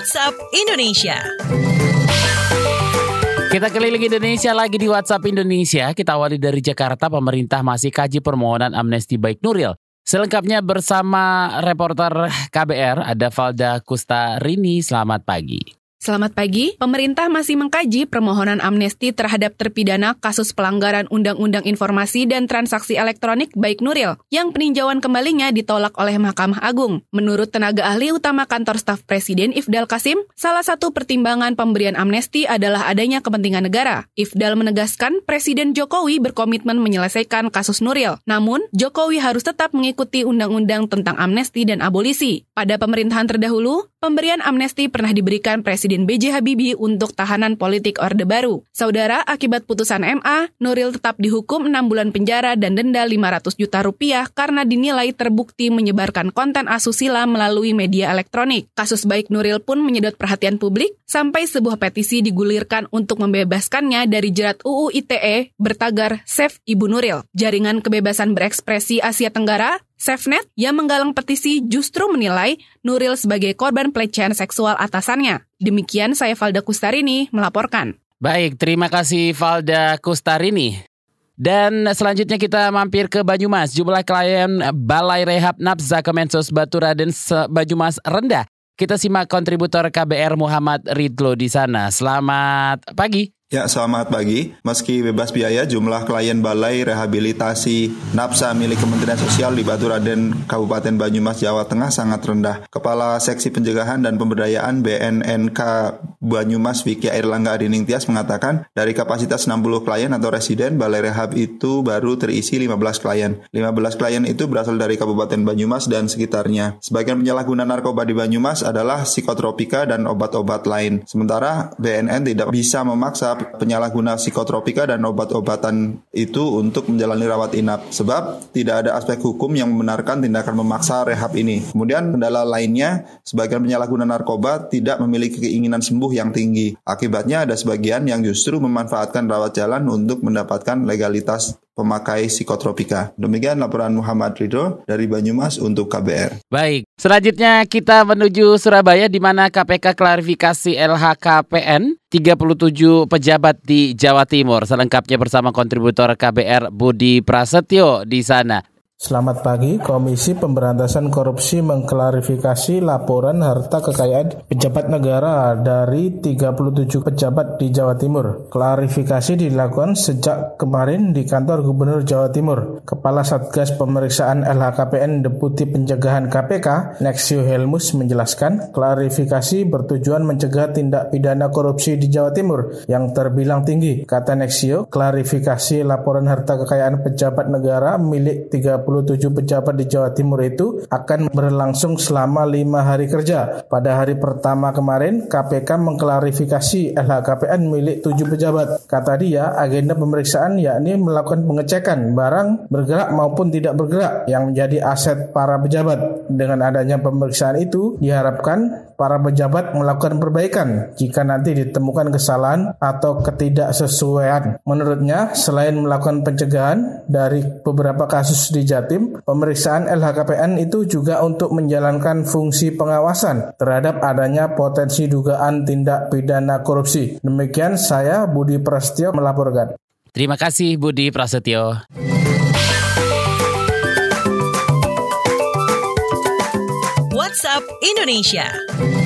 WhatsApp Indonesia. Kita keliling Indonesia lagi di WhatsApp Indonesia. Kita awali dari Jakarta, pemerintah masih kaji permohonan amnesti baik Nuril. Selengkapnya bersama reporter KBR ada Valda Kustarini. Selamat pagi. Selamat pagi. Pemerintah masih mengkaji permohonan amnesti terhadap terpidana kasus pelanggaran Undang-Undang Informasi dan Transaksi Elektronik baik Nuril yang peninjauan kembalinya ditolak oleh Mahkamah Agung. Menurut tenaga ahli utama kantor staf Presiden Ifdal Kasim, salah satu pertimbangan pemberian amnesti adalah adanya kepentingan negara. Ifdal menegaskan Presiden Jokowi berkomitmen menyelesaikan kasus Nuril. Namun, Jokowi harus tetap mengikuti undang-undang tentang amnesti dan abolisi. Pada pemerintahan terdahulu, pemberian amnesti pernah diberikan Presiden B.J. Habibie untuk tahanan politik Orde Baru. Saudara, akibat putusan MA, Nuril tetap dihukum 6 bulan penjara dan denda 500 juta rupiah karena dinilai terbukti menyebarkan konten asusila melalui media elektronik. Kasus baik Nuril pun menyedot perhatian publik sampai sebuah petisi digulirkan untuk membebaskannya dari jerat UU ITE bertagar Save Ibu Nuril. Jaringan kebebasan berekspresi Asia Tenggara SafeNet yang menggalang petisi justru menilai Nuril sebagai korban pelecehan seksual atasannya. Demikian saya Valda Kustarini melaporkan. Baik, terima kasih Valda Kustarini. Dan selanjutnya kita mampir ke Banyumas. Jumlah klien Balai Rehab Napsa Kemensos Batu Raden Banyumas rendah. Kita simak kontributor KBR Muhammad Ridlo di sana. Selamat pagi. Ya, selamat pagi. Meski bebas biaya, jumlah klien Balai Rehabilitasi Napsa milik Kementerian Sosial di Batu Raden, Kabupaten Banyumas, Jawa Tengah sangat rendah. Kepala Seksi Pencegahan dan Pemberdayaan BNNK Banyumas Vicky Airlangga Adining Tias mengatakan, dari kapasitas 60 klien atau residen, Balai Rehab itu baru terisi 15 klien. 15 klien itu berasal dari Kabupaten Banyumas dan sekitarnya. Sebagian penyalahguna narkoba di Banyumas adalah psikotropika dan obat-obat lain. Sementara BNN tidak bisa memaksa penyalahguna psikotropika dan obat-obatan itu untuk menjalani rawat inap sebab tidak ada aspek hukum yang membenarkan tindakan memaksa rehab ini. Kemudian kendala lainnya, sebagian penyalahguna narkoba tidak memiliki keinginan sembuh yang tinggi. Akibatnya ada sebagian yang justru memanfaatkan rawat jalan untuk mendapatkan legalitas pemakai psikotropika. Demikian laporan Muhammad Ridho dari Banyumas untuk KBR. Baik, selanjutnya kita menuju Surabaya di mana KPK klarifikasi LHKPN 37 pejabat di Jawa Timur. Selengkapnya bersama kontributor KBR Budi Prasetyo di sana. Selamat pagi, Komisi Pemberantasan Korupsi mengklarifikasi laporan harta kekayaan pejabat negara dari 37 pejabat di Jawa Timur. Klarifikasi dilakukan sejak kemarin di kantor Gubernur Jawa Timur. Kepala Satgas Pemeriksaan LHKPN Deputi Pencegahan KPK, Nexio Helmus menjelaskan, klarifikasi bertujuan mencegah tindak pidana korupsi di Jawa Timur yang terbilang tinggi. Kata Nexio, klarifikasi laporan harta kekayaan pejabat negara milik 30 27 pejabat di Jawa Timur itu akan berlangsung selama lima hari kerja. Pada hari pertama kemarin, KPK mengklarifikasi LHKPN milik tujuh pejabat. Kata dia, agenda pemeriksaan yakni melakukan pengecekan barang bergerak maupun tidak bergerak yang menjadi aset para pejabat. Dengan adanya pemeriksaan itu, diharapkan para pejabat melakukan perbaikan jika nanti ditemukan kesalahan atau ketidaksesuaian. Menurutnya, selain melakukan pencegahan dari beberapa kasus di Jatim, pemeriksaan LHKPN itu juga untuk menjalankan fungsi pengawasan terhadap adanya potensi dugaan tindak pidana korupsi. Demikian saya Budi Prasetyo melaporkan. Terima kasih Budi Prasetyo. WhatsApp Indonesia.